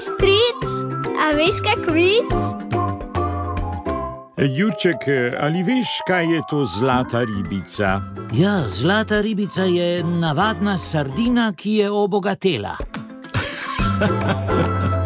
Hej, stric, a veš kak vic? Jurček, ali veš, kaj je to zlata ribica? Ja, zlata ribica je navadna sardina, ki je obogatela.